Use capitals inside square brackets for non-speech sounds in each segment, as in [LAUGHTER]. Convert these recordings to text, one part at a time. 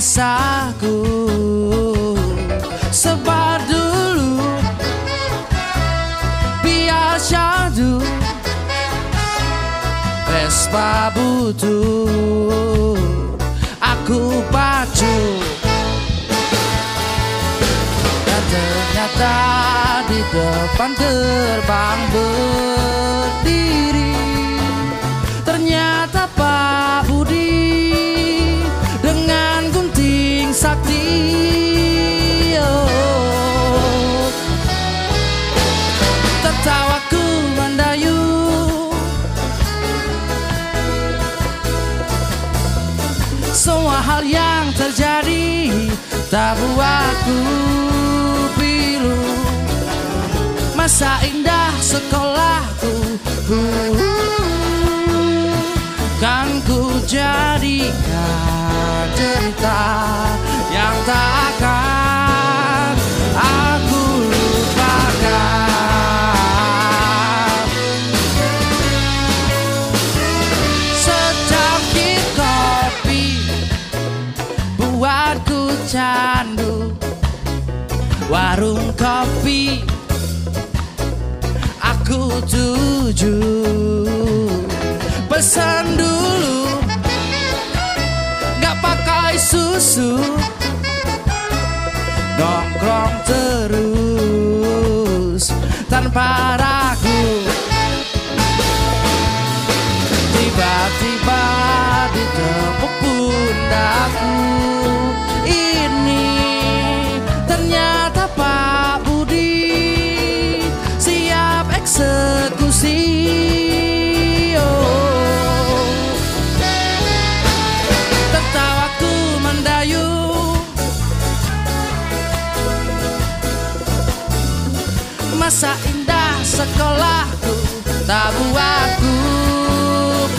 biasaku sebar dulu. Biar syadu Vespa butuh. Aku pacu. Dan ternyata di depan gerbang berdiri semua hal yang terjadi tak buatku pilu masa indah sekolahku kan ku jadikan cerita yang tak akan aku lupakan. Secangkir kopi buatku candu warung kopi aku tuju pesan dulu. Nggak pakai susu. Nongkrong terus tanpa ragu. Tiba-tiba ditepuk pundakku masa indah sekolahku tak buatku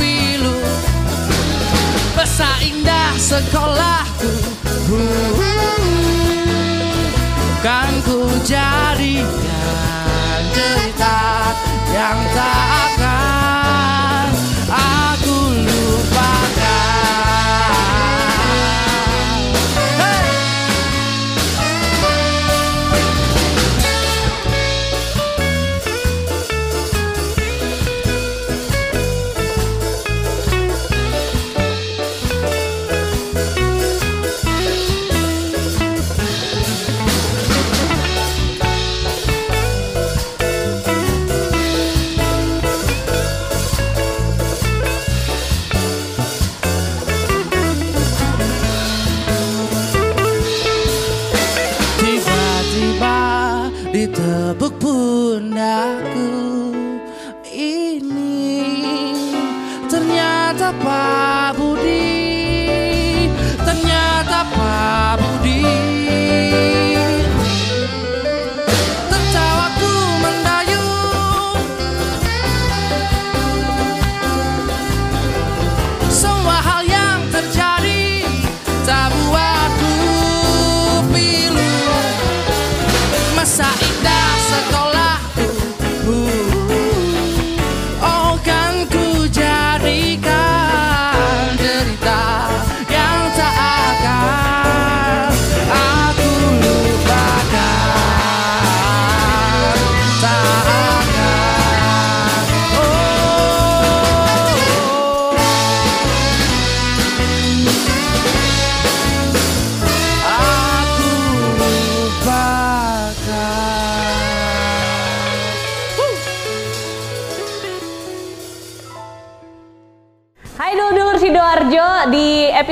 pilu. Masa indah sekolahku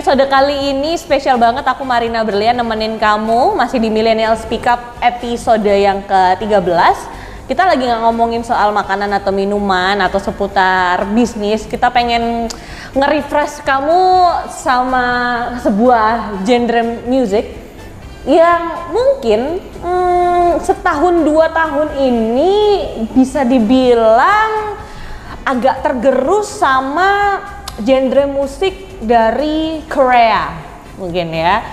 episode kali ini spesial banget aku Marina Berlian nemenin kamu masih di Millennial Speak Up episode yang ke-13. Kita lagi nggak ngomongin soal makanan atau minuman atau seputar bisnis. Kita pengen nge-refresh kamu sama sebuah genre music yang mungkin hmm, setahun dua tahun ini bisa dibilang agak tergerus sama genre musik dari Korea mungkin ya.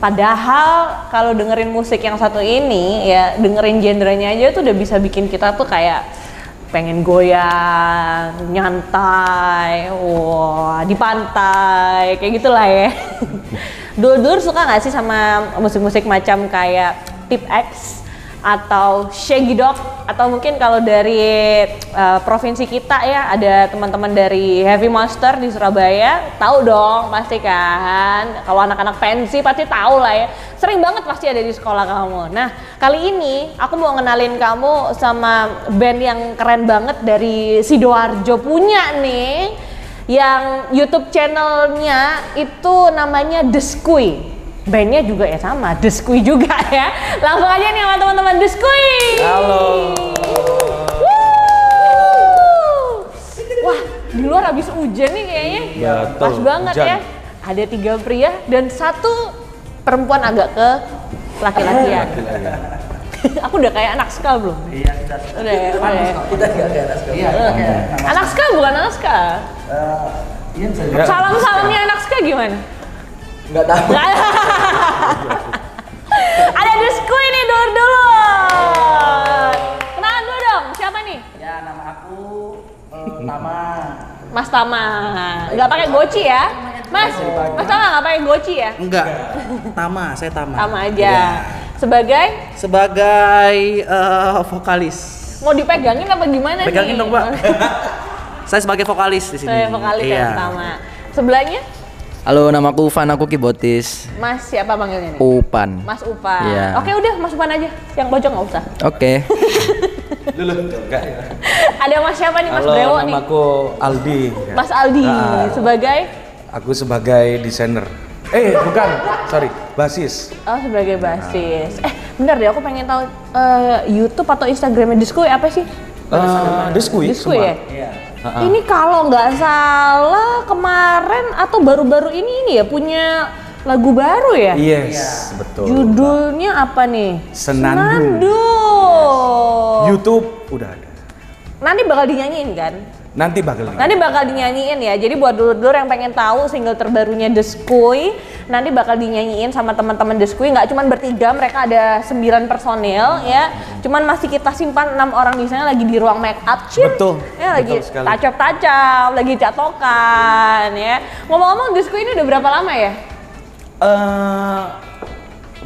Padahal kalau dengerin musik yang satu ini ya dengerin genrenya aja tuh udah bisa bikin kita tuh kayak pengen goyang, nyantai, wah di pantai, kayak gitulah ya. [LAUGHS] Dulur-dulur suka nggak sih sama musik-musik macam kayak Tip X atau Shaggy Dog atau mungkin kalau dari uh, provinsi kita ya ada teman-teman dari Heavy Monster di Surabaya tahu dong pasti kan? Kalau anak-anak pensi pasti tahu lah ya. Sering banget pasti ada di sekolah kamu. Nah kali ini aku mau ngenalin kamu sama band yang keren banget dari Sidoarjo punya nih yang YouTube channelnya itu namanya Squee bandnya juga ya sama, Deskui juga ya. Langsung aja nih sama teman-teman Deskui. Halo. Wah, di luar habis hujan nih kayaknya. Betul, Pas banget hujan. ya. Ada tiga pria dan satu perempuan agak ke laki-lakian. [LAUGHS] Aku udah kayak anak skal belum? Iya, kita Udah ya, udah ya. kita kayak anak sekolah. Iya, kayak nama Anak skal bukan anak skal. eh, Iya, Ya. Salam-salamnya anak skal gimana? Nggak tahu. Ada Deskui nih dulu-dulu. Kenalan dulu dong, siapa nih? Ya, nama aku eh, nama Mas Tama. Nggak pakai goci ya? Mas, Mas Tama nggak pakai goci ya? enggak. Tama, saya Tama. Sama aja. Iya. Sebagai Sebagai eh, vokalis. mau dipegangin apa gimana Pegangin nih? dong, Mbak. [LAUGHS] saya sebagai vokalis di sini. Saya vokalis Iya. ya Tama. Sebelahnya Halo, namaku Uvan, aku keyboardis. Mas siapa panggilnya nih? Upan. Mas Upan. Iya. Oke udah Mas Upan aja. Yang pojok nggak usah. Oke. [LAUGHS] Dulu enggak ya. Ada Mas siapa nih? Mas Halo, Dewo nih. namaku Aldi. Mas Aldi Ah. sebagai Aku sebagai desainer. Eh, bukan, sorry, basis. Oh sebagai basis. Eh bentar deh aku pengen tahu eh, YouTube atau Instagramnya Diskui apa sih? Uh, Diskui, Diskui ya? Iya. Ini kalau nggak salah kemarin atau baru-baru ini ini ya punya lagu baru ya? Yes, betul. Judulnya apa nih? Senandung. Senandung. YouTube udah ada. Nanti bakal dinyanyiin kan? Nanti bakal Nanti bakal dinyanyiin ya. Jadi buat dulur-dulur yang pengen tahu single terbarunya The Skuy, nanti bakal dinyanyiin sama teman-teman The Skuy. Nggak cuma bertiga, mereka ada 9 personil ya. Cuman masih kita simpan enam orang di sana lagi di ruang make up. Cin. Betul, Ya lagi tacap-tacap, lagi catokan ya. Ngomong-ngomong The Skuy ini udah berapa lama ya? Eh,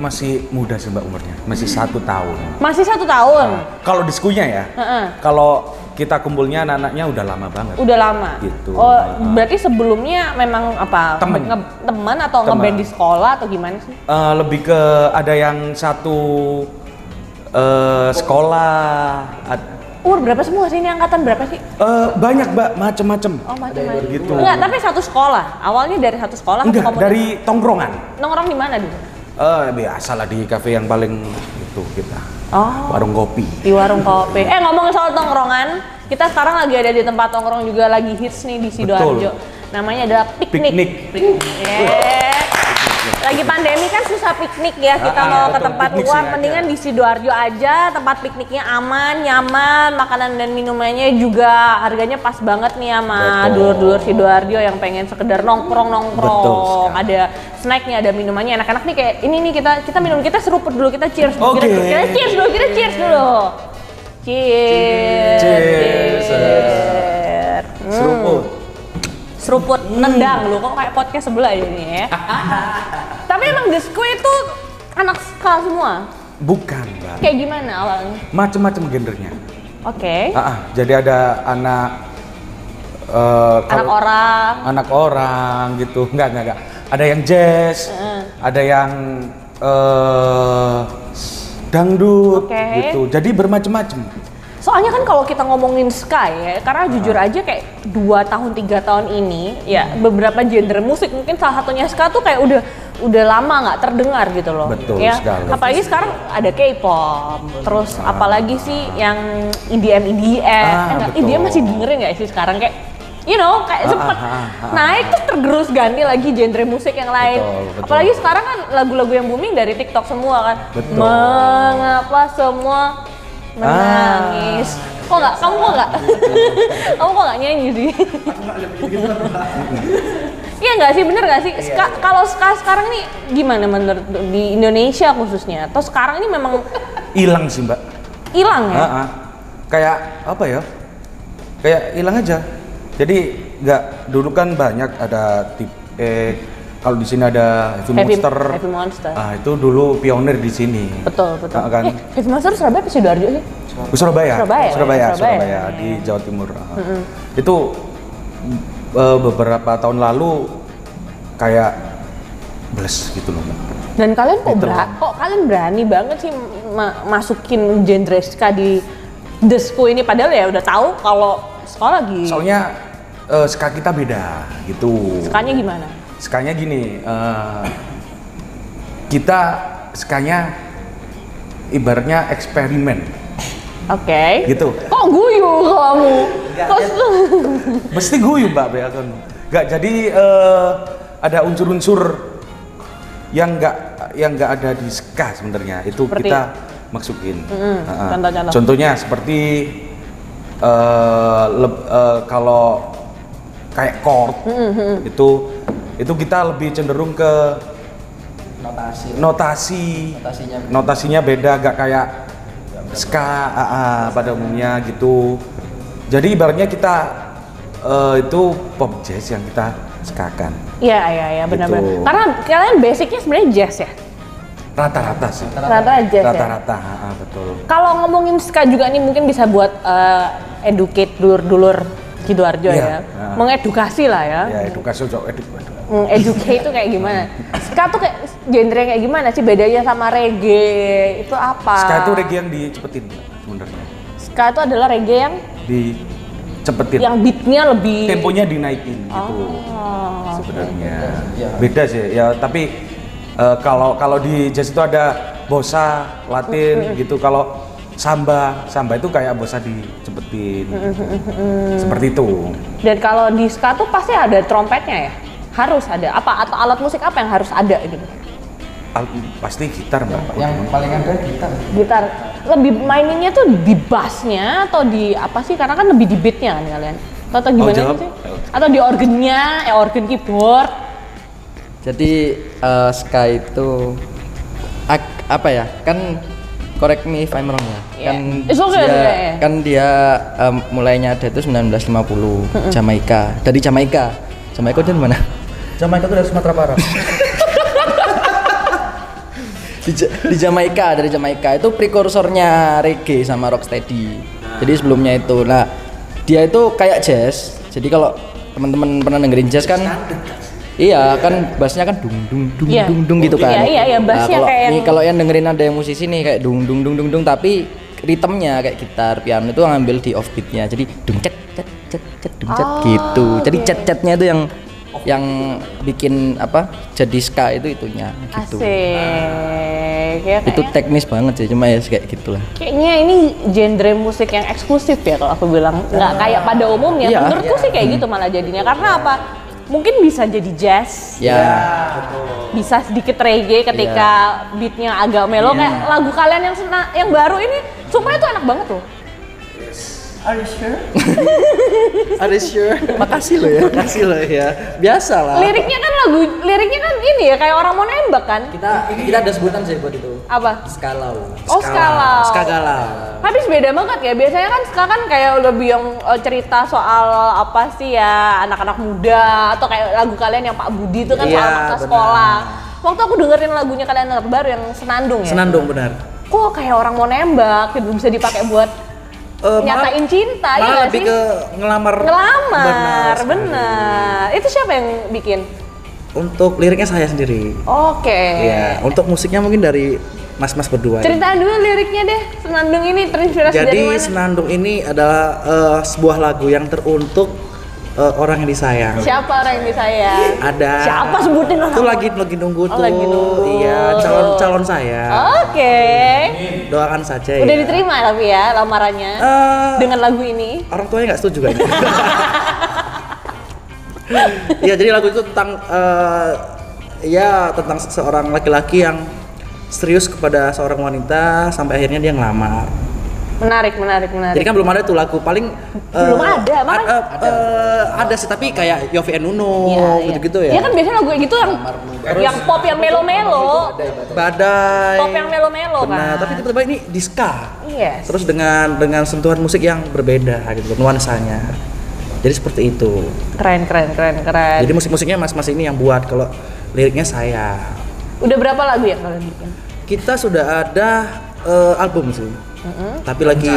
masih muda sih mbak umurnya, masih satu tahun. Masih satu tahun. Kalau diskunya ya, Heeh. kalau kita kumpulnya anak-anaknya udah lama banget. Udah lama. Gitu. Oh, berarti sebelumnya memang apa? Temen. nge- temen atau Temen. ngeband di sekolah atau gimana sih? Eh, lebih ke ada yang satu eh, sekolah, Umur berapa semua sih ini angkatan berapa sih? eh, banyak mbak, macem-macem. Oh macam-macam. Gitu. Enggak, tapi satu sekolah. Awalnya dari satu sekolah Enggak, dari tongkrongan. nongkrong di mana dulu? Eh biasalah di kafe yang paling itu kita. Oh, Warung kopi. di warung kopi. Eh ngomong soal tongkrongan, kita sekarang lagi ada di tempat tongkrong juga lagi hits nih di Sidoarjo. Namanya adalah piknik. Piknik. Yeah. Lagi pandemi kan susah piknik ya, kita Ah, mau ke betul, tempat luar, mendingan di Sidoarjo aja, tempat pikniknya aman, nyaman, makanan dan minumannya juga harganya pas banget nih sama dulur-dulur Sidoarjo yang pengen sekedar Betul nongkrong-nongkrong, sekali. ada snacknya, ada minumannya, enak-enak nih kayak ini nih kita kita minum kita seruput dulu, kita cheers dulu, Oke. kita, kita cheers dulu, kita cheers dulu, cheers, Cheers. cheers. Hmm Seruput. Seruput nendang lu kok kayak podcast sebelah ini ya [LAUGHS] tapi emang disco itu anak ska semua Bukan, Mbak. kayak gimana awalnya Macem-macem gendernya. oke Ah, ah, jadi ada anak eh, anak orang anak orang gitu. Enggak, enggak, enggak. Ada yang jazz, ada yang eh dangdut Oke. gitu. Jadi bermacam-macam. Soalnya kan kalau kita ngomongin ska ya karena jujur aja kayak dua tahun tiga tahun ini ya beberapa genre musik mungkin salah satunya ska tuh kayak udah udah lama nggak terdengar gitu loh Betul ya. sekali. apalagi sekarang ada K-pop terus apalagi sih yang EDM EDM Ah, eh, enggak, betul. EDM masih dengerin nggak sih sekarang? Kayak you know kayak Ah, sempet ah, ah, ah, naik terus tergerus ganti lagi genre musik yang lain. Betul, betul. apalagi sekarang kan lagu-lagu yang booming dari TikTok semua kan. Betul. mengapa semua menangis kok nggak kamu kok nggak [LAUGHS] kamu kok nggak nyanyi sih Iya nggak sih, bener nggak sih? Ska- kalau ska sekarang nih gimana menurut di Indonesia khususnya? Atau sekarang ini memang Hilang sih, Mbak. hilang ya? Ah, ah. Kayak apa ya? kayak hilang aja. Jadi nggak dulu kan banyak ada tip eh kalau di sini ada heavy, Heavy- monster. Heavy Monster. Ah itu dulu pionir di sini. Betul, betul. Ah, kan? Eh, Heavy Monster Surabaya apa Sidoarjo sih? Surabaya, Surabaya, Surabaya, ya, Surabaya. Surabaya, di Jawa Timur. Ah. Itu eh, beberapa tahun lalu kayak bles gitu loh. Dan kalian kok, Gitu. bera- kok kalian berani banget sih ma- masukin genre ska di desku ini padahal ya udah tahu kalau sekolah lagi Soalnya eh, ska kita beda gitu. skanya gimana? Skanya gini, eh, kita skanya ibaratnya eksperimen Oke. gitu. Kok guyu kamu? Kok Mesti guyu mbak Bea kan. Gak jadi eh, ada unsur-unsur yang nggak yang nggak ada di ska sebenarnya itu Seperti? kita masukin. Mm-mm, Heeh. contoh-contoh. Contohnya seperti eh, leb- eh, kalau kayak chord itu itu kita lebih cenderung ke Notasi. notasi Notasinya beda. notasinya beda gak kayak ska ah, ah, pada umumnya gitu jadi ibaratnya kita eh, itu pop jazz yang kita skakan Iya, iya, iya, benar-benar. Gitu. Karena kalian basicnya sebenarnya jazz ya? rata-rata sih Rata jazz ya? rata-rata ah, ah, betul Kalau ngomongin ska juga nih mungkin bisa buat eh, educate dulur-dulur Sidoarjo Iya, ya. ah. Mengedukasi lah ya. ya edukasi cok edu, edu. Hmm, educate itu kayak gimana? Ska tuh kayak genre kayak gimana sih bedanya sama reggae? Itu apa? ska itu reggae yang dicepetin sebenarnya Ska itu adalah reggae yang dicepetin yang beatnya lebih temponya dinaikin gitu Oh. sebenarnya Iya. beda sih ya tapi eh, kalau kalau di jazz itu ada bossa latin gitu kalau samba samba itu kayak bossa dicepetin gitu. seperti itu Dan kalau di ska tuh pasti ada trompetnya ya? Harus ada. Apa atau alat musik apa yang harus ada gitu? Al- pasti gitar mbak Yang paling ada gitar. Gitar. Lebih maininnya tuh di bassnya atau di apa sih? Karena kan lebih di beatnya kan kalian. Atau, atau gimana jawab. sih? Atau di organnya, eh organ keyboard. Jadi eh, ska itu ak- apa ya? Kan correct me if I'm wrong ya. Yeah. Kan It's okay, dia, okay. kan dia em, mulainya ada itu 1950 Jamaika. Dari Jamaika. Jamaika itu dari mana? Jamaika itu dari Sumatera Barat. [LAUGHS] di, di Jamaika dari Jamaika itu prekursornya reggae sama rocksteady jadi sebelumnya itu nah dia itu kayak jazz jadi kalau teman-teman pernah dengerin jazz kan iya kan bassnya kan dung dung dung Iya. dung dung gitu kan Iya, iya, iya, bassnya kalau kayak nih yang- kalau yang dengerin ada yang musisi nih kayak dung dung dung dung dung tapi ritmenya kayak gitar piano itu ngambil di offbeatnya jadi dung cet cet cet cet dung cet Oh, gitu jadi iya. cet cetnya itu yang yang bikin apa jadi ska itu itunya gitu Asik. Ya, itu teknis banget sih cuma ya kayak gitulah Kayaknya ini genre musik yang eksklusif ya kalau aku bilang nggak kayak pada umumnya. Iya. Menurutku sih kayak gitu malah jadinya karena apa? Mungkin bisa jadi jazz, ya bisa sedikit reggae ketika beatnya agak melo Iya. kayak lagu kalian yang sena- yang baru ini sumpah itu enak banget loh. Are you sure? [LAUGHS] Are you sure? Makasih lo ya. Makasih loh ya. Biasa lah. Liriknya kan lagu liriknya kan ini ya kayak orang mau nembak kan? Kita kita ada sebutan sih buat itu. Apa? Skalau. Oh skala. Skagala. Tapi beda banget ya. Biasanya kan sekarang kan kayak lebih yang eh, cerita soal apa sih ya anak-anak muda atau kayak lagu kalian yang Pak Budi itu kan soal Iya, masa benar. sekolah. Waktu aku dengerin lagunya kalian yang terbaru yang Senandung ya. Senandung benar. Kok kayak orang mau nembak gitu bisa dipakai buat Eh, nyatain cinta ya malah nggak lebih sih? ke ngelamar. Ngelamar, bener. Itu siapa yang bikin? Untuk liriknya saya sendiri. Oke. Iya, untuk musiknya mungkin dari mas-mas berdua. ini. Ceritain dulu liriknya deh. Senandung ini terinspirasi dari Jadi mana? Senandung ini adalah eh, sebuah lagu yang teruntuk eh, orang yang disayang. Siapa orang yang disayang? Ada. Siapa sebutin orang? Itu lagi lagi nunggu Oh, tuh. lagi nunggu. Iya, calon calon saya. Oke. Doakan saja Udah ya. diterima tapi ya lamarannya Eh, dengan lagu ini. orang tuanya nggak setuju kayaknya. [LAUGHS] Iya, jadi lagu itu tentang eh, ya tentang seorang laki-laki yang serius kepada seorang wanita sampai akhirnya dia ngelamar. Menarik, menarik, menarik. Jadi kan belum ada tuh lagu paling [LAUGHS] Belum eh, ada, a- makanya- eh, eh, ada sih tapi kayak Yofi and Uno Iya, iya. gitu-gitu ya. Iya kan biasanya lagu gitu yang yang pop yang melo-melo. Badai. Pop yang melo-melo Benar, kan. tapi tiba-tiba ini diska. Yes. Terus dengan dengan sentuhan musik yang berbeda gitu nuansanya. Jadi seperti itu. Keren, keren, keren, keren. Jadi musik-musiknya mas-mas ini yang buat kalau liriknya saya. Udah berapa lagu ya kalian bikin? Kita sudah ada eh, album sih. Tapi lagi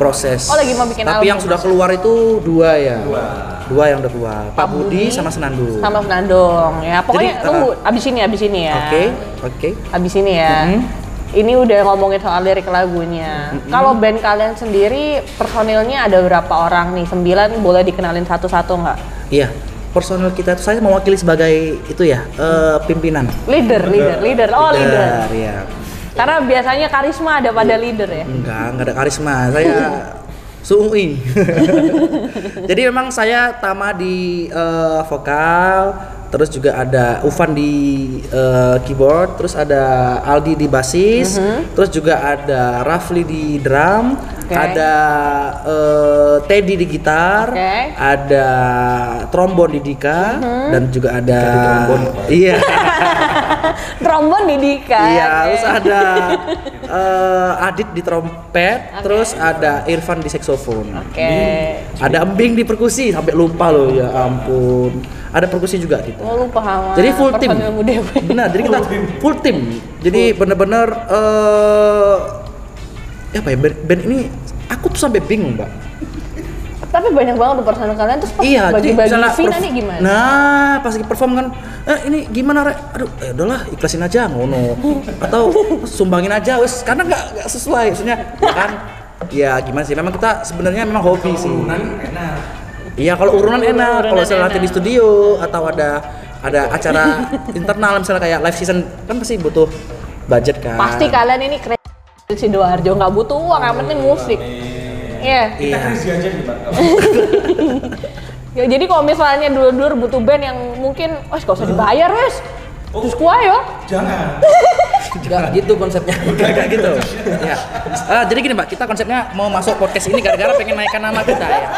proses. Oh, lagi mau bikin Tapi album. yang sudah keluar itu dua ya. Dua. yang udah keluar. Pak Budi sama Senandung. Sama Senandung ya. Pokoknya Jadi, tunggu abis ini, abis ini ya. Oke, oke. Abis ini ya. Ini udah ngomongin soal lirik lagunya. Kalau band kalian sendiri personilnya ada berapa orang nih? Sembilan boleh dikenalin satu-satu nggak? Iya. Personel kita itu saya mewakili sebagai itu ya, eh, pimpinan. Leader, leader, leader. Oh leader. ya. Karena biasanya karisma ada pada leader ya. Enggak, enggak ada karisma. Saya [LAUGHS] suui. [LAUGHS] Jadi memang saya tama di eh, vokal, terus juga ada Uvan di eh, keyboard, terus ada Aldi di basis, terus juga ada Rafli di drum, Oke. ada eh, Teddy di gitar, Oke. ada trombon di Dika dan juga ada Iya. [LAUGHS] [LAUGHS] Trombon di Dika. Iya, oke. terus ada [LAUGHS] eh, Adit di trompet, terus ada Irfan di saksofon. Oke. Ada Embing di perkusi, sampai lupa loh ya ampun. Ada perkusi juga kita. Oh lupa sama Jadi full Dewa. Benar, jadi kita full tim. Jadi bener-bener eh ya apa ya band, band ini aku tuh sampai bingung, Mbak. Tapi banyak banget tuh personil kalian terus pas Iya, bagi-bagi misalnya Vina nih gimana? Nah, pas lagi perform kan, eh ini gimana Rek? Aduh, ya udahlah ikhlasin aja ngono. Atau sumbangin aja wes karena nggak nggak sesuai maksudnya ya kan. Ya gimana sih? Memang kita sebenarnya memang hobi sih. Iya, kalau urunan enak, kalau Urunan nanti enak. di studio atau ada ada acara [LAUGHS] internal misalnya kayak live season kan pasti butuh budget kan. Pasti kalian ini keren si Doarjo nggak butuh uang, yang penting musik. Iya. Iya. [LAUGHS] Ya, jadi kalau misalnya dulu-dulu butuh band yang mungkin, wes gak usah dibayar wes. Terus kuah ya. Enggak [LAUGHS] gitu konsepnya. [LAUGHS] Kayak gitu. Ya. Ah, jadi gini, Mbak, kita konsepnya mau masuk podcast ini gara-gara pengen naikkan nama kita ya.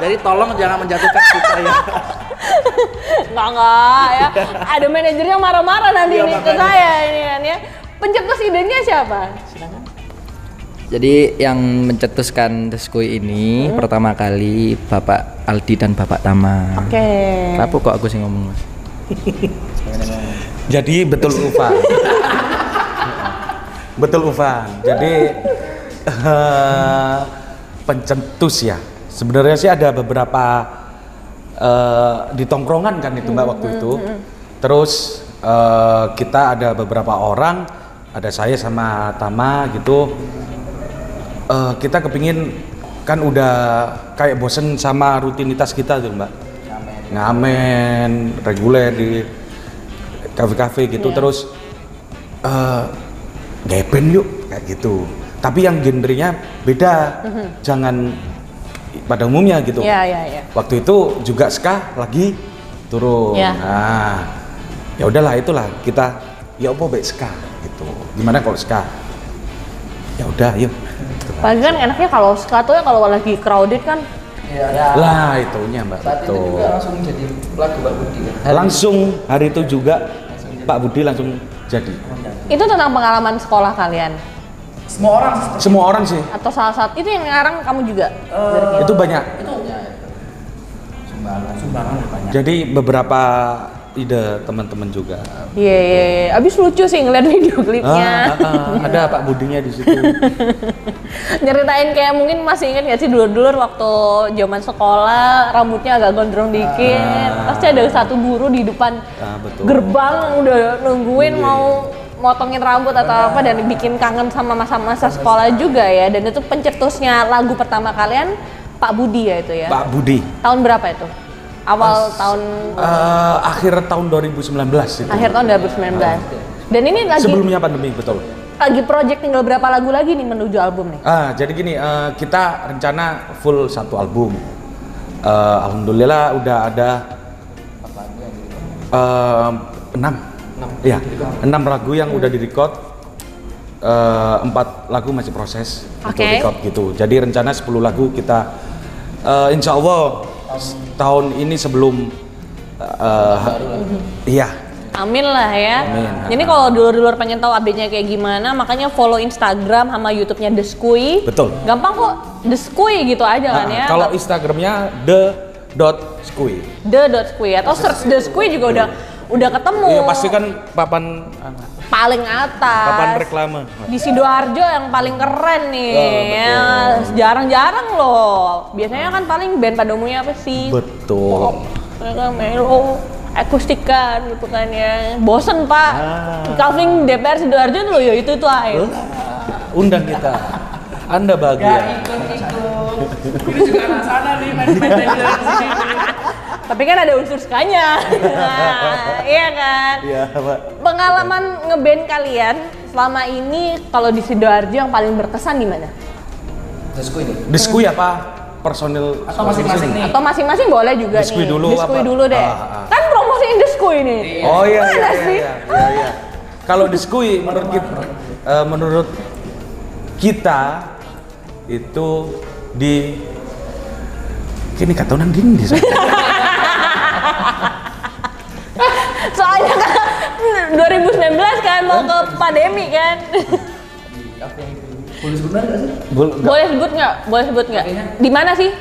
Jadi tolong jangan menjatuhkan kita ya. Enggak enggak ya. Ada manajernya marah-marah nanti Iya, nih ke saya ini kan ya. Pencetus idenya siapa? Jadi yang mencetuskan Deskui ini pertama kali Bapak Aldi dan Bapak Tama. Oke. Apa kok aku sih ngomong mas? [LAUGHS] Jadi betul Ufan. [LAUGHS] betul Ufan. Jadi eh, pencetus ya. Sebenarnya sih ada beberapa eh, di tongkrongan kan itu mbak waktu itu. Terus eh, kita ada beberapa orang, ada saya sama Tama gitu. Eh, kita kepingin kan udah kayak bosen sama rutinitas kita tuh mbak. Ngamen reguler di kafe-kafe gitu Iya. terus eh gaya band yuk kayak gitu tapi yang genrenya beda jangan pada umumnya gitu Iya, iya, iya. waktu itu juga ska lagi turun Iya. nah ya udahlah itulah kita ya apa baik ska gitu gimana kalau ska ya udah yuk. Pagi kan enaknya kalau ska tuh ya kalau lagi crowded kan Ya. lah itunya mbak betul langsung jadi lagu Pak Budi. langsung hari itu juga Pak Budi langsung jadi itu tentang pengalaman sekolah kalian Semua orang semua orang sih atau salah satu itu yang ngarang kamu juga liriknya? itu banyak sumbangan, sumbangan banyak. jadi beberapa ide teman-teman juga Iya, iya, iya. Abis lucu sih ngeliat video klipnya. Ah, ah, ah, [LAUGHS] ada Pak Budinya di situ. [LAUGHS] Nyeritain kayak mungkin masih ingat gak sih dulu-dulu waktu zaman sekolah rambutnya agak gondrong dikit. Pasti ada satu guru di depan Ah, betul. gerbang udah nungguin mau motongin rambut atau apa dan bikin kangen sama masa-masa sekolah juga ya. Dan itu pencetusnya lagu pertama kalian Pak Budi ya itu ya. Pak Budi. Tahun berapa itu? Awal tahun Eh, akhir tahun 2019 itu. akhir tahun 2019. Dan ini lagi Sebelumnya pandemi betul. lagi project tinggal berapa lagu lagi nih menuju album nih? Ah, jadi gini, eh, kita rencana full satu album. Eh, Alhamdulillah udah ada eh, enam, ya enam lagu yang udah direcord. eh, empat lagu masih proses untuk Oke. record gitu. Jadi rencana 10 lagu kita eh, insya Allah tahun ini sebelum eh, iya Amin lah ya. Amin. Jadi kalau dulur-dulur pengen tahu update-nya kayak gimana, makanya follow Instagram sama YouTube-nya The Skui. Betul. Gampang kok, The Skui gitu aja kan Ah, ya. Kalau Instagramnya the dot skui. The dot Skui atau search The Skui juga udah udah ketemu. Iya pasti kan papan paling atas. papan reklame. Di Sidoarjo yang paling keren nih. Oh, betul. ya. Jarang-jarang loh. Biasanya kan paling band pada umumnya apa sih? Betul. mereka melo akustikan gitu kan ya bosen pak Ah. Calvin DPR Sidoarjo tuh ya itu tuh ayo Undang kita. Anda bahagia. Tapi kan ada unsur skanya Nah, [LAUGHS] iya kan Iya, Pak. pengalaman ngeband kalian selama ini kalau di Sidoarjo yang paling berkesan di mana Desku ini. Diskui apa? Personil Atau masing-masing nih. atau masing-masing boleh juga Diskui nih dulu Diskui apa? dulu deh Ah, ah. kan promosiin diskui nih Oh iya Mana iya sih? iya iya. iya. Kalau diskui menurut kita eh, menurut kita itu di kini kata nang dindi saya. [LAUGHS] [LAUGHS] soalnya kan 2019 kan mau ke pandemi kan Boleh sebenarnya nggak sih? Boleh sebut nggak? Boleh sebut nggak? Di mana sih?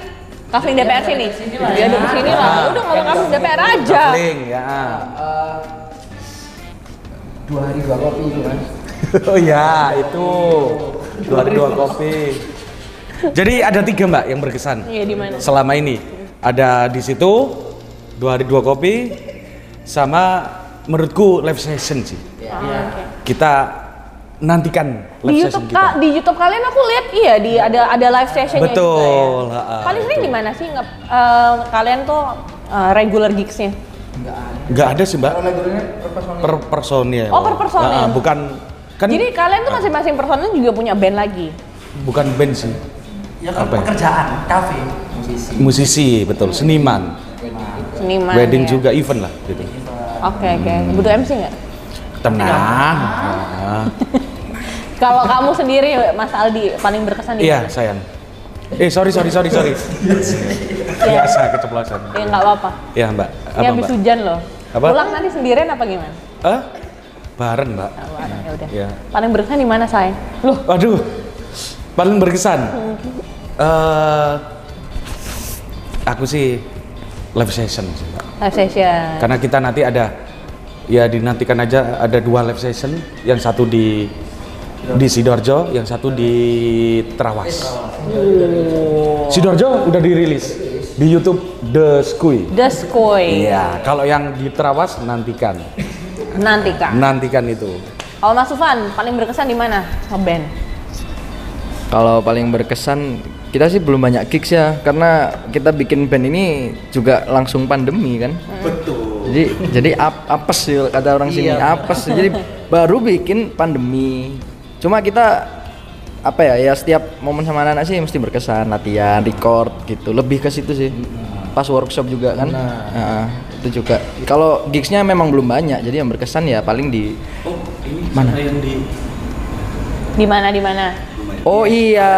Kafling DPR sini. Ya udah sini lah. Udah ngomong kafling DPR aja. Kafling, ya. Eh, dua hari dua kopi itu kan. [LAUGHS] Oh ya, itu dua hari dua kopi. Jadi ada tiga mbak yang berkesan Iya di mana? selama ini. Ada di situ dua hari dua kopi, sama menurutku live session sih. Ah, oke. Kita nantikan Di live YouTube session kita. Kak, di YouTube kalian aku lihat iya di ada ada live sessionnya Betul, juga ya. ha-ha, Paling sering di mana sih nge, eh, kalian tuh eh, regular gigsnya? Enggak ada. Nggak ada sih mbak. Per personil. Per personil. Oh, per personil. Ha-ha, bukan kan Jadi kalian tuh masing-masing personel juga punya band lagi. bukan band sih. Ya kan ya? pekerjaan, kafe, musisi. Musisi betul, seniman, Seniman. wedding ya. juga event lah gitu. Oke oke. Butuh MC nggak? Tenang. [LAUGHS] Kalau kamu sendiri Mas Aldi paling berkesan di Iya sayang. Eh sorry sorry sorry sorry. [LAUGHS] Biasa keceplosan. Ya nggak apa-apa. Ya mbak. Ini habis hujan loh. Apa? Pulang nanti sendirian apa gimana? Eh? Bareng mbak. Ah, bareng, ya udah. Iya. Paling berkesan di mana sayang? Loh, Waduh. Paling berkesan. Eh aku sih live session sih mbak. live session. Karena kita nanti ada ya dinantikan aja ada dua live session, yang satu di di Sidoarjo, yang satu di Terawas. Sidoarjo udah dirilis di YouTube The Skui. The Skoy. Iya, kalau yang di Terawas nantikan, Nanti kak. nantikan itu. Kalau Mas Sufan paling berkesan di mana? Ngeband. Kalau paling berkesan kita sih belum banyak gigs ya karena kita bikin band ini juga langsung pandemi kan. Betul. Jadi jadi ap, apes sih kata orang sini apes. Jadi baru bikin pandemi. Cuma kita apa ya ya setiap momen sama anak-anak sih mesti berkesan latihan record gitu lebih ke situ sih pas workshop juga kan Nah, itu juga kalau gigsnya memang belum banyak jadi yang berkesan ya paling di Mana yang di Di mana di mana? Oh iya.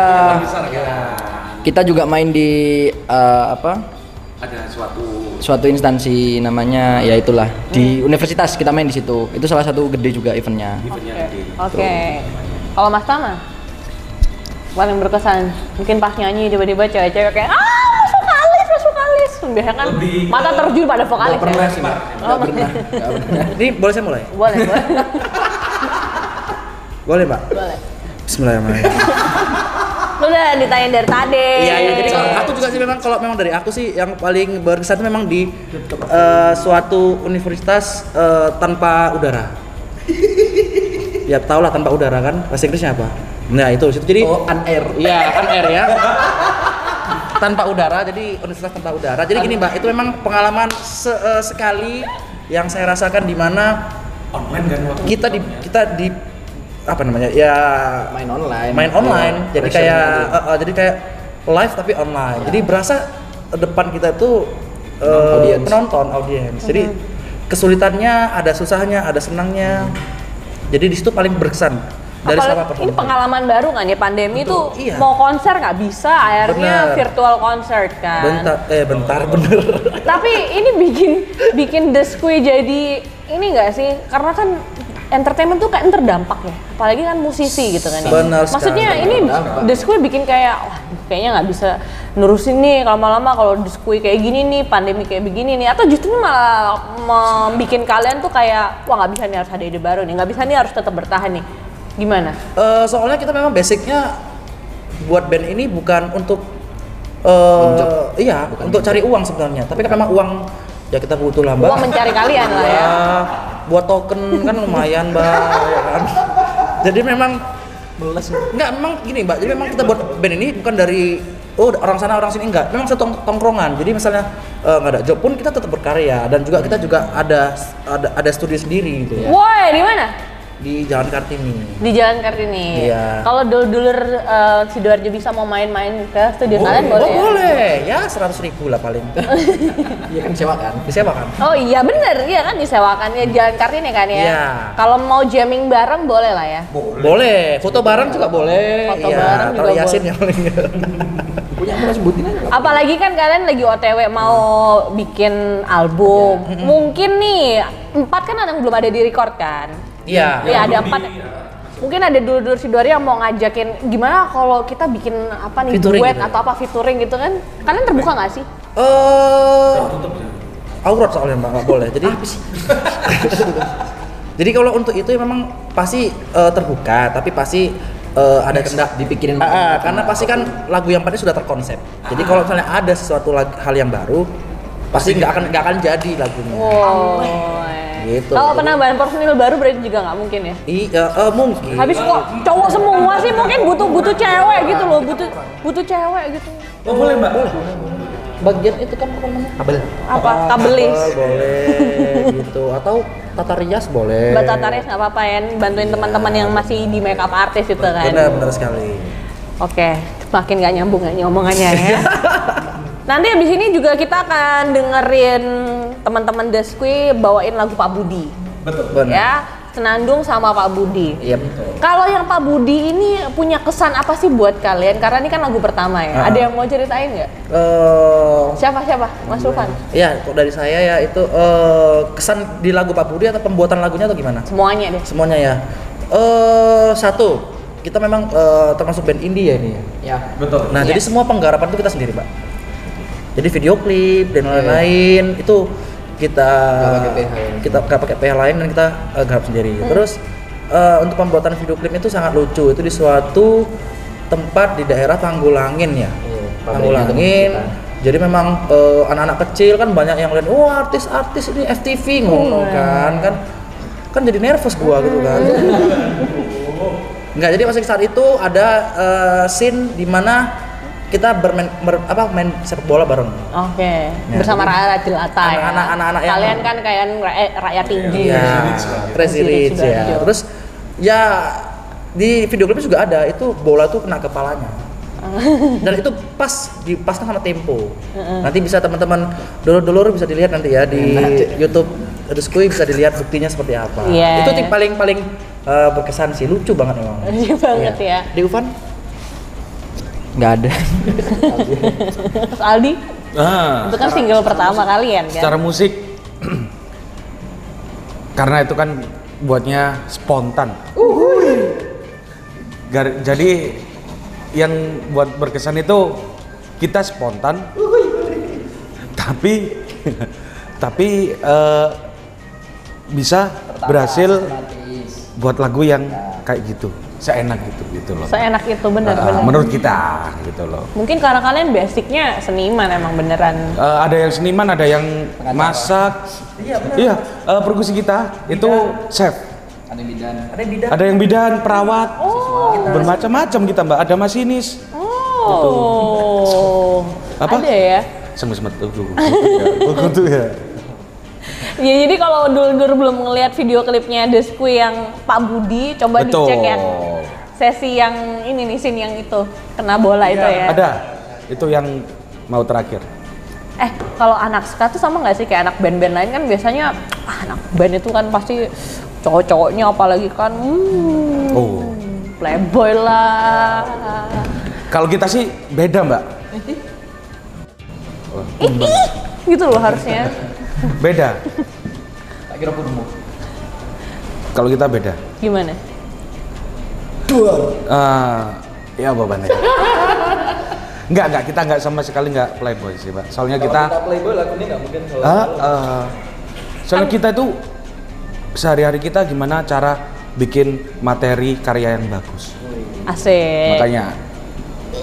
Kita juga main di eh, apa? ada suatu Suatu instansi namanya ya itulah di universitas kita main di situ. Itu salah satu gede juga eventnya. Oke. Kalau Mas Tama paling berkesan mungkin pas nyanyi tiba-tiba cewek-cewek kayak ah mas vokalis mas vokalis biasanya kan mata terjun pada vokalis ya? sih, Mbak. Oh, [LAUGHS] pernah. Ini boleh saya mulai? boleh boleh Boleh, Mbak? boleh Bismillahirrahmanirrahim. lu udah ditanya dari tadi Iya, iya. Jadi kalau aku juga sih memang kalau memang dari aku sih yang paling berkesan itu memang di eh, suatu universitas eh, tanpa udara. ya tau lah tanpa udara kan bahasa Inggrisnya apa? Nah itu situ jadi Oh, unair. Iya, kan air ya. tanpa udara, jadi universitas tanpa udara. Jadi gini mbak, itu memang pengalaman se- eh, sekali yang saya rasakan di mana online kan waktu kita di kita di apa namanya ya Main online. main online jadi Pressure-nya kayak itu. eh, eh, jadi kayak live tapi online jadi berasa depan kita itu eh, Audience. penonton audiens jadi kesulitannya ada susahnya ada senangnya jadi di situ paling berkesan Dari Apalagi- ini pengalaman baru kan ya pandemi tuh iya. mau konser nggak bisa akhirnya Bener. virtual concert kan Bentar, eh bentar bener. tapi ini bikin bikin The jadi ini nggak sih karena kan entertainment tuh kayak terdampak ya. Apalagi kan musisi gitu kan ya. Benar maksudnya sekali. ini The Squid bikin kayak wah kayaknya nggak bisa nerusin nih lama-lama kalau Squid kayak gini nih pandemi kayak begini nih. Atau justru malah membuat kalian tuh kayak wah nggak bisa nih harus ada ide baru nih. Nggak bisa nih harus tetap bertahan nih. Gimana? Eh, soalnya kita memang basicnya buat band ini bukan untuk eh iya untuk cari uang sebenarnya. Tapi kan memang uang ya kita butuh lah mbak. Uang mencari kalian lah ya. Ya, buat token kan lumayan mbak ya kan? Jadi memang nggak memang gini mbak jadi memang kita buat band ini bukan dari oh orang sana orang sini enggak memang satu tong- tongkrongan. Jadi misalnya eh, nggak ada job pun kita tetap berkarya. Dan juga kita juga ada ada ada studio sendiri gitu ya. Woi di mana di Jalan Kartini di Jalan Kartini. Iya. Kalau dulur-dulur uh, Sidoarjo bisa mau main-main ke studio kalian boleh oh, ya? boleh ya seratus ribu lah paling [LAUGHS] Iya kan sewa kan? bisa kan Oh iya bener, iya kan disewakan ya Jalan Kartini kan ya. Iya. Kalau mau jamming bareng boleh lah ya. boleh foto bareng juga boleh Foto Iya, bareng juga kalau Yasin boleh. yang paling [LAUGHS] Punya aku sebutin aja. Apalagi kan kalian lagi OTW mau bikin album. Mungkin nih empat kan ada yang belum ada di record kan? Iya Iya ada empat. Mungkin ada dulur-dulur Sidoarjo yang mau ngajakin gimana kalau kita bikin apa nih Featuring duet gitu ya? atau apa featuring gitu kan? Kalian terbuka nggak sih? Eh, aurat soalnya mbak nggak boleh. Jadi, [LAUGHS] jadi kalau untuk itu ya memang pasti eh, terbuka, tapi pasti eh, ada kendak dipikirin Ah, ah, karena pasti kan lagu yang pada sudah terkonsep. Jadi kalau misalnya ada sesuatu hal yang baru, pasti nggak akan nggak akan jadi lagunya. Oh. Gitu. Kalau penambahan personil baru berarti juga nggak mungkin ya? Iya, eh, mungkin. Habis kok cowok semua sih mungkin butuh butuh cewek gitu loh, butuh butuh cewek gitu. Oh boleh mbak. bagian itu kan apa namanya? kabel. Apa kabelis? Kabel, boleh gitu. Atau tata rias boleh. Mbak Tataris nggak apa-apa ya, bantuin teman-teman yang masih di makeup artist itu kan. Benar, benar sekali. Oke, makin nggak nyambung nggak ngomongannya ya. [LAUGHS] Nanti abis ini juga kita akan dengerin teman-teman Deskwi bawain lagu Pak Budi. Benar. Ya, Senandung sama Pak Budi. Iya betul. Kalau yang Pak Budi ini punya kesan apa sih buat kalian? Karena ini kan lagu pertama ya. Ah. Ada yang mau ceritain nggak? Eh, Siapa siapa? Mas Rufan. ya kok dari saya ya itu eh, kesan di lagu Pak Budi atau pembuatan lagunya atau gimana? Semuanya deh. Semuanya ya. Eh satu, kita memang eh, termasuk band indie ya ini ya. Ya. Betul. Nah, Iya. jadi semua penggarapan itu kita sendiri, Pak. Jadi video klip dan lain-lain itu kita Nggak ya? kita nggak pakai PH lain dan kita eh, garap sendiri. Terus eh, untuk pembuatan video klip itu sangat lucu. Itu di suatu tempat di daerah Tanggulangin ya. Iya, pabriknya Tanggulangin. Jadi memang eh, anak-anak kecil kan banyak yang lihat, wah artis-artis ini FTV ngono kan kan kan jadi nervous gua gitu kan. [LAUGHS] Enggak, jadi pas saat itu ada eh, scene di mana kita bermain ber- apa main sepak bola bareng. Oke. Ya, Bersama rakyat jelata ya. anak-anak- yang- Kalian kan kayak rakyat, rakyat tinggi. Iya, Crazy Rich ya. Terus ya di video klipnya juga ada itu bola tuh kena kepalanya. [LAUGHS] Dan itu pas dipaskan sama tempo. Nanti bisa teman-teman dulur-dulur bisa dilihat nanti ya di YouTube Rizkui bisa dilihat buktinya seperti apa. Iya. Itu paling paling eh, berkesan sih, lucu banget memang. Lucu banget ya. Di Uvan? Nggak ada. [LAUGHS] Terus Aldi, Ah, itu kan single pertama kalian kan? secara musik. Karena itu kan buatnya spontan. Gar- jadi yang buat berkesan itu kita spontan, tapi [LAUGHS] tapi eh, bisa berhasil buat lagu yang kayak gitu, seenak gitu gitu loh. Seenak itu bener Ah, bener. menurut kita gitu loh. Mungkin karena kalian basicnya seniman emang beneran. Eh, ada yang seniman, ada yang masak. Iya, eh, perkusi kita itu chef. Ada bidan. Ada yang bidan. Ada yang bidan, perawat. Bermacam-macam kita, Mbak. Ada masinis. Oh. Apa? Ada ya? Semes-semet tuh. Begitu [LAUGHS] ya. [LAUGHS] Ya jadi kalau dulu-dulu belum ngelihat video klipnya The Squee yang Pak Budi, coba Betul. dicek yang sesi yang ini nih scene yang itu kena bola itu ya. Ada. Itu yang mau terakhir. Eh, kalau anak ska tuh sama nggak sih kayak anak band-band lain kan biasanya ah, anak band itu kan pasti cowok-cowoknya apalagi kan hmm, Oh. playboy lah. Kalau kita sih beda mbak, Ih, gitu loh harusnya. [LAUGHS] beda. Tak kira. Kalau kita beda. Gimana? Ah, ya bebannya. Enggak, enggak, kita enggak sama sekali enggak playboy sih, Mbak. Soalnya kita playboy lakunya nggak mungkin kalau Ah, ah. soalnya kita itu sehari-hari kita gimana cara bikin materi karya yang bagus. Asik. Makanya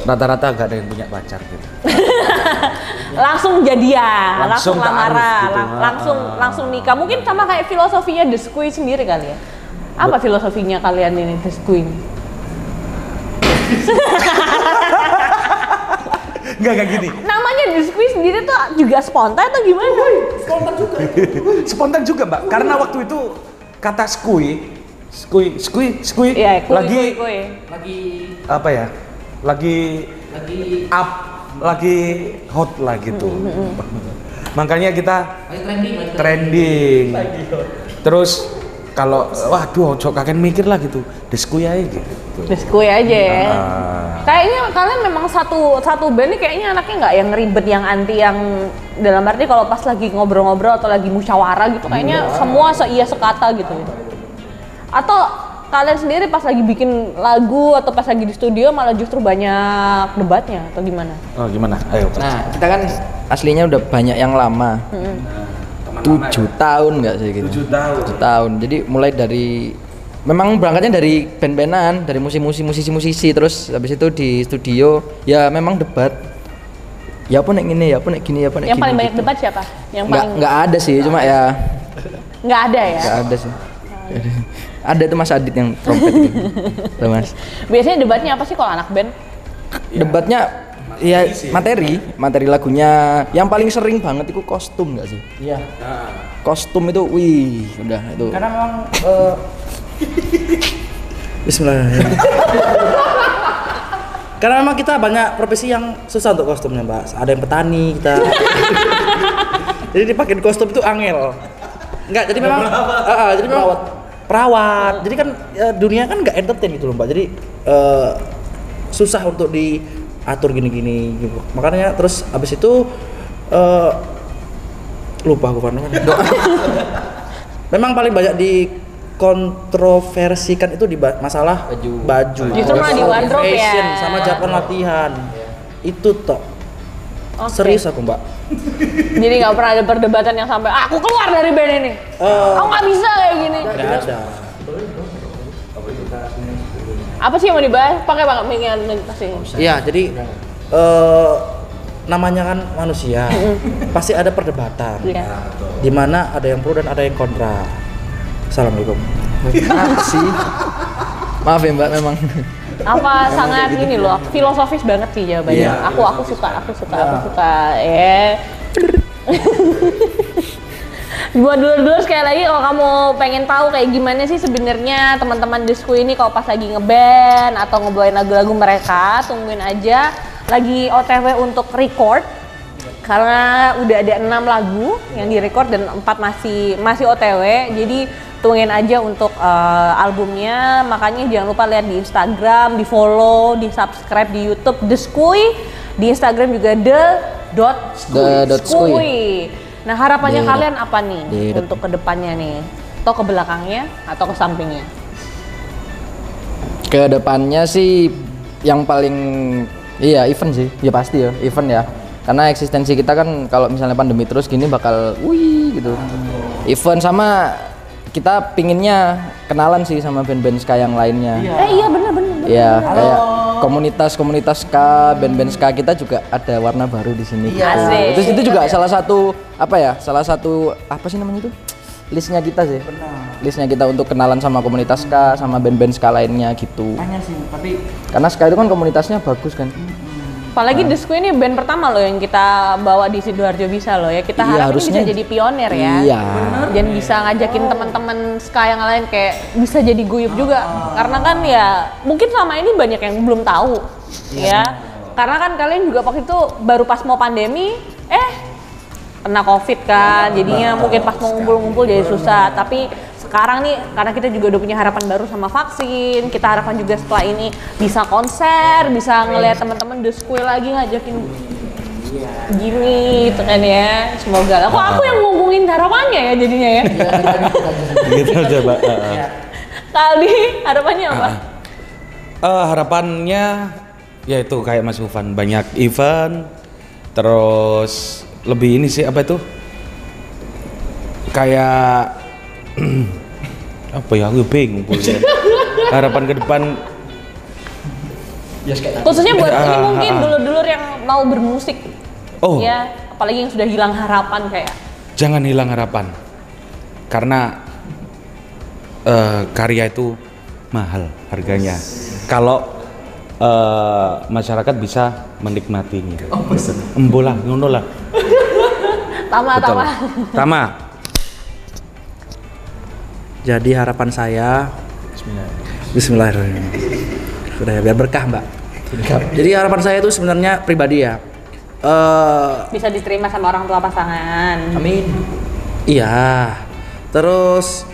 rata-rata enggak ada yang punya pacar gitu. [LAUGHS] langsung jadian, langsung, Langsung lamaran, gitu. lang- Ah. langsung langsung nikah. Mungkin sama kayak filosofinya The Squid sendiri kali ya. Apa filosofinya kalian ini The Squid? Enggak kayak gini. Namanya The Squid sendiri tuh juga spontan atau gimana? [LAUGHS] Spontan juga, Mbak. Karena waktu itu kata skui, skui, skui, skui kui, lagi kui, kui. lagi apa ya? Lagi lagi up, lagi hot lah gitu. [LAUGHS] Makanya kita lagi trending lagi trending. Terus kalau waduh ojo kakek mikir lah gitu. Diskui aja gitu. Squid aja ya. Ah. Kayaknya kalian memang satu satu band nih kayaknya anaknya nggak yang ribet yang anti yang dalam arti kalau pas lagi ngobrol-ngobrol atau lagi musyawarah gitu kayaknya semua seia sekata gitu. Atau kalian sendiri pas lagi bikin lagu atau pas lagi di studio malah justru banyak debatnya atau gimana? Oh gimana? Ayo. Nah, kita kan aslinya udah banyak yang lama. Tujuh tahun nggak sih gitu? Tujuh tahun. Tujuh tahun. Jadi mulai dari memang berangkatnya dari band-bandan, dari musisi-musisi, musisi-musisi, terus habis itu di studio ya memang debat. Ya apa nek gini, ya apa nek gini, ya apa nek Yang gini. paling banyak gitu. debat siapa? Yang Nggak paling nggak ada sih, cuma ya nggak ada ya. nggak ada sih. Ada tuh Mas Adit yang trompet gitu. Tuh, Mas. Biasanya debatnya apa sih kalau anak band? Debatnya ya materi, materi lagunya yang paling sering banget itu kostum nggak sih? Iya. Kostum itu, wih, udah itu. Karena memang eh, [LAUGHS] Bismillahirrahmanirrahim. Karena memang kita banyak profesi yang susah untuk kostumnya, Mbak. Ada yang petani kita. [LAUGHS] jadi dipakein kostum itu angel. Enggak, jadi memang Ah, ah, jadi memang perawat. Jadi kan ya, dunia kan nggak entertain gitu loh, Mbak. Jadi eh, susah untuk diatur gini-gini gitu. Makanya terus abis itu eh, lupa aku karena [LAUGHS] Memang paling banyak dikontroversikan itu di ba- masalah Baju. baju. Justru malah di wardrobe ya. Fashion sama Japan latihan. Itu toh. Oke. Serius aku, Mbak. Jadi nggak pernah ada perdebatan yang sampai "Ah, aku keluar dari band ini. Eh, Aku nggak bisa kayak gini. Nggak ada. Apa sih yang mau dibahas? Pakai banget pengen pasti. Iya, jadi eh namanya kan manusia. pasti ada perdebatan. Iya. Di mana ada yang pro dan ada yang kontra. Assalamualaikum. Sih? Maaf ya Mbak memang. Apa sangat ini loh, filosofis banget sih jawabannya. Iya. Aku aku suka, aku suka, aku suka. Eh. Buat dulu-dulu sekali lagi kalau kamu pengen tahu kayak gimana sih sebenarnya teman-teman disku ini kalau pas lagi ngeband atau ngebawain lagu-lagu mereka, tungguin aja lagi OTW untuk record karena udah ada enam lagu yang direcord dan empat masih masih OTW jadi tungguin aja untuk eh, albumnya makanya jangan lupa lihat di Instagram di follow di subscribe di YouTube The Skui di Instagram juga the dot The dot skui. Skui. nah harapannya The kalian apa nih the dot- untuk ke depannya nih atau ke belakangnya atau ke sampingnya Ke depannya sih yang paling iya event sih. Ya pasti ya, event ya. Karena eksistensi kita kan kalau misalnya pandemi terus gini bakal wih gitu. Event sama kita pinginnya kenalan sih sama band-band ska yang lainnya. eh iya bener bener, bener. Iya, kayak komunitas-komunitas ska, band-band ska kita juga ada warna baru di sini. Iya. Asik. Terus itu juga salah satu apa ya? Salah satu apa sih namanya itu? Listnya kita sih. Listnya kita untuk kenalan sama komunitas ska, sama band-band ska lainnya gitu. Tanya sih, tapi Karena ska itu kan komunitasnya bagus kan. Apalagi The Squid ini band pertama loh yang kita bawa di Sidoarjo bisa loh ya. Kita Iya, harap ini harusnya- bisa jadi pionir ya. Iya. Dan bisa ngajakin teman-teman ska yang lain kayak bisa jadi guyup juga. Karena kan ya mungkin selama ini banyak yang belum tahu ya. Karena kan kalian juga waktu itu baru pas mau pandemi, eh kena covid kan. Jadinya mungkin pas mau ngumpul-ngumpul jadi susah. Tapi sekarang nih karena kita juga udah punya harapan baru sama vaksin kita harapkan juga setelah ini bisa konser bisa ngelihat teman-teman The Square lagi ngajakin gini gitu kan ya. Semoga lah. Kok aku yang ngomongin harapannya ya jadinya ya? [LAUGHS] Gitu coba. Uh, kali harapannya apa? Eh, harapannya ya itu kayak Mas Ufan banyak event terus lebih ini sih apa itu? Kayak [CLEARS THROAT] apa ya aku bingung pulsa. [LAUGHS] harapan ke depan. Khususnya buat ini Ah, mungkin ah, ah. dulur-dulur yang mau bermusik. Oh. ya apalagi yang sudah hilang harapan kayak. Jangan hilang harapan. Karena eh, karya itu mahal harganya. Kalau eh, masyarakat bisa menikmatinya. Oh, embolah ngono lah. [LAUGHS] Tama betul. tama. Tama Jadi harapan saya Bismillahirrahmanirrahim. Sudah ya biar berkah, Mbak. Jadi harapan saya itu sebenarnya pribadi ya. Eh bisa diterima sama orang tua pasangan Amin. Iya. Terus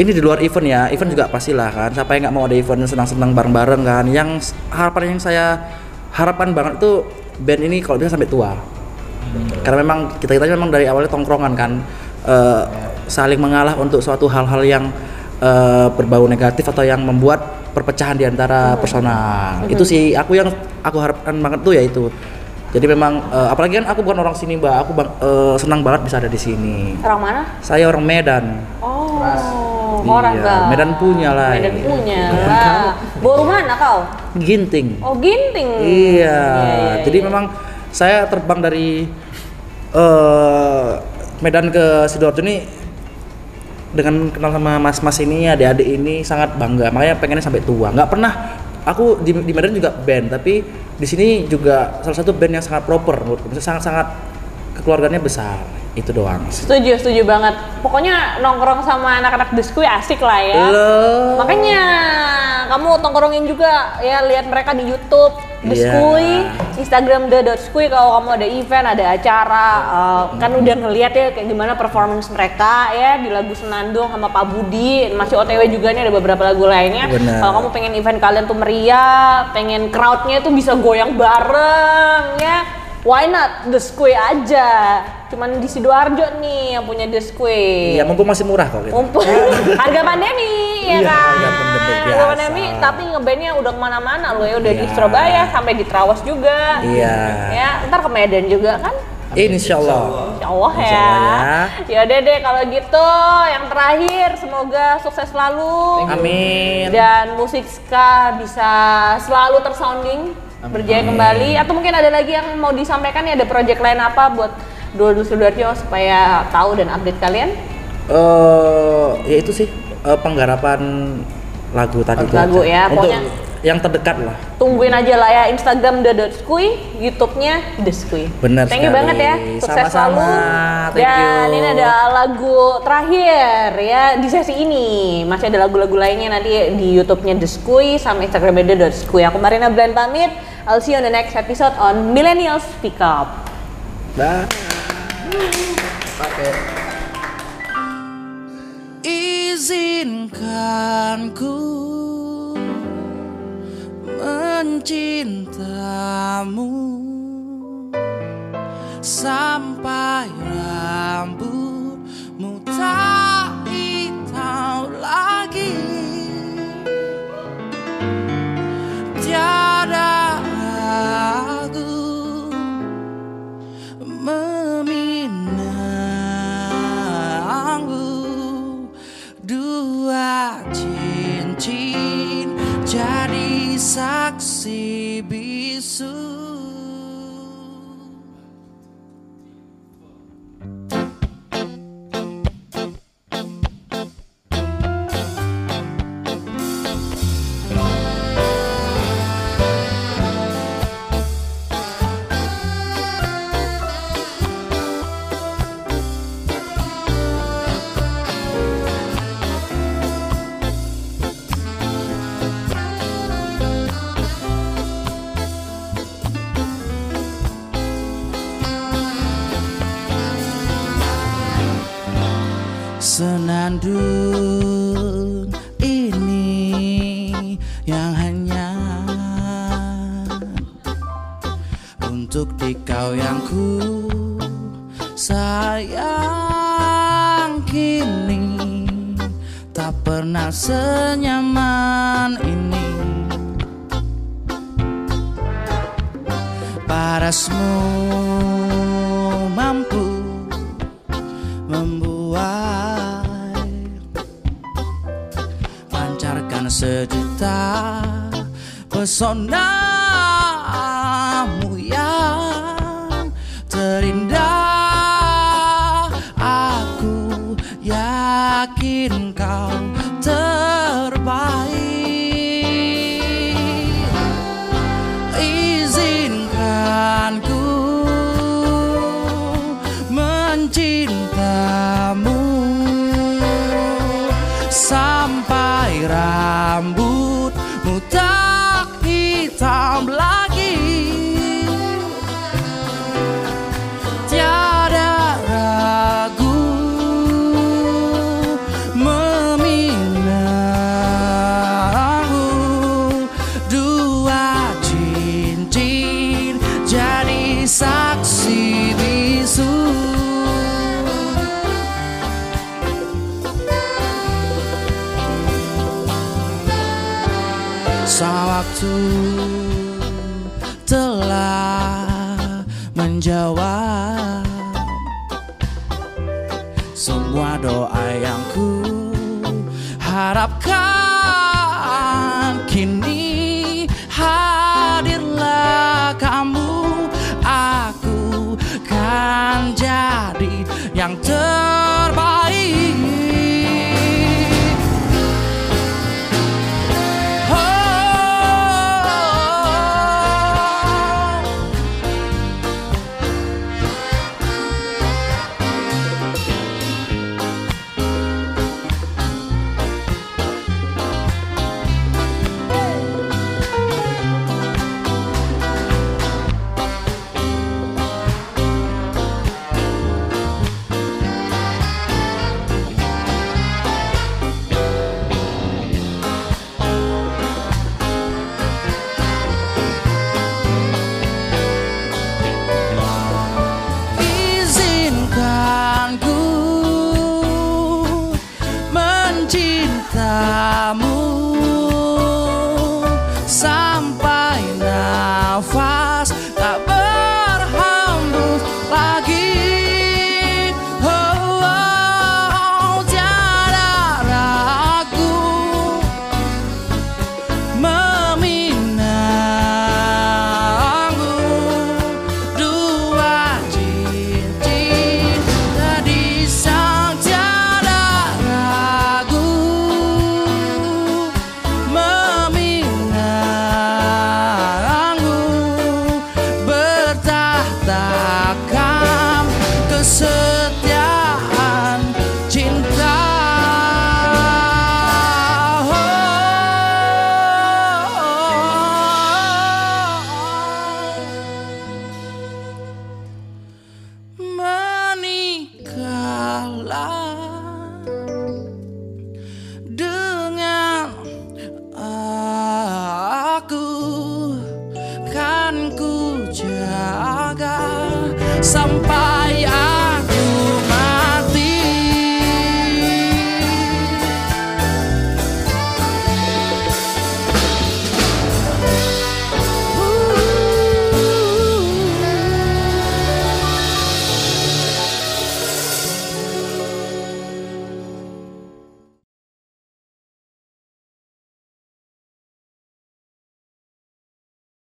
ini di luar event ya, event juga pastilah kan. Siapa yang nggak mau ada event senang-senang bareng-bareng kan? Yang harapan yang saya harapan banget itu band ini kalau bisa sampai tua. Karena memang kita kita memang dari awalnya tongkrongan kan, eh, saling mengalah untuk suatu hal-hal yang eh, berbau negatif atau yang membuat perpecahan di antara personal. Itu sih aku yang aku harapkan banget tuh ya itu. Jadi memang eh, apalagi kan aku bukan orang sini mbak, aku bang- eh, senang banget bisa ada di sini. orang mana Saya orang Medan. oh orang Iya, Bang. Medan punya lah. Medan punya lah bawa mana kau Ginting. oh ginting Iya. iya, Jadi iya. memang saya terbang dari eh Medan ke sidoarjo ini dengan kenal sama mas-mas ini, adik-adik ini sangat bangga. Makanya pengennya sampai tua. Nggak pernah aku di, di Medan juga band, tapi di sini juga salah satu band yang sangat proper menurutku. Sangat-sangat kekeluarganya besar. Itu doang. setuju setuju banget pokoknya nongkrong sama anak-anak diskui asik lah ya Loh. makanya kamu tongkrongin juga ya lihat mereka di YouTube Diskui, Iya. Instagram The Diskui kalau kamu ada event, ada acara, uh, kan udah ngeliat ya kayak gimana performance mereka ya di lagu Senandung sama Pak Budi, masih OTW juga nih ada beberapa lagu lainnya. Kalau kamu pengen event kalian tuh meriah, pengen crowdnya tuh bisa goyang bareng ya, why not The Square aja? Cuman di Sidoarjo nih yang punya The Square. Iya, mumpung masih murah kok. gitu. Mumpung [LAUGHS] harga pandemi ya Iya, kan. harga pandemi Harga pandemi tapi ngebandnya udah ke mana-mana loh ya udah di Iya. Surabaya sampai di Trawas juga. Iya. Ya ntar ke Medan juga kan. Insya Allah. Insya Allah Insya ya. Allah Ya udah deh kalau gitu yang terakhir semoga sukses selalu. Amin. Dan musik ska bisa selalu tersounding berjaya kembali atau mungkin ada lagi yang mau disampaikan nih ada project lain apa buat dua Sidoarjo supaya tahu dan update kalian? eh ya itu sih eh, penggarapan lagu tadi itu Lagu aja. ya, Untuk pokoknya- yang terdekat lah. tungguin aja lah ya Instagram The YouTube-nya The Skui. Benar Thank you sekali. banget ya, sukses Sama-sama. selalu. Thank Dan you. ini ada lagu terakhir ya di sesi ini. Masih ada lagu-lagu lainnya nanti di YouTube-nya The Skui sama Instagramnya The. Aku Marina Brand pamit. I'll see you on the next episode on Millennials Speak Up. Dah. Izinkan ku mencintamu sampai rambutmu Bandung ini yang hanya untuk di kau yang ku sayang kini. Tak pernah senyaman ini. Parasmu sejuta pesonamu Sewaktu telah menjawab semua doa yang ku harapkan. Kini hadirlah kamu aku kan jadi yang terbaik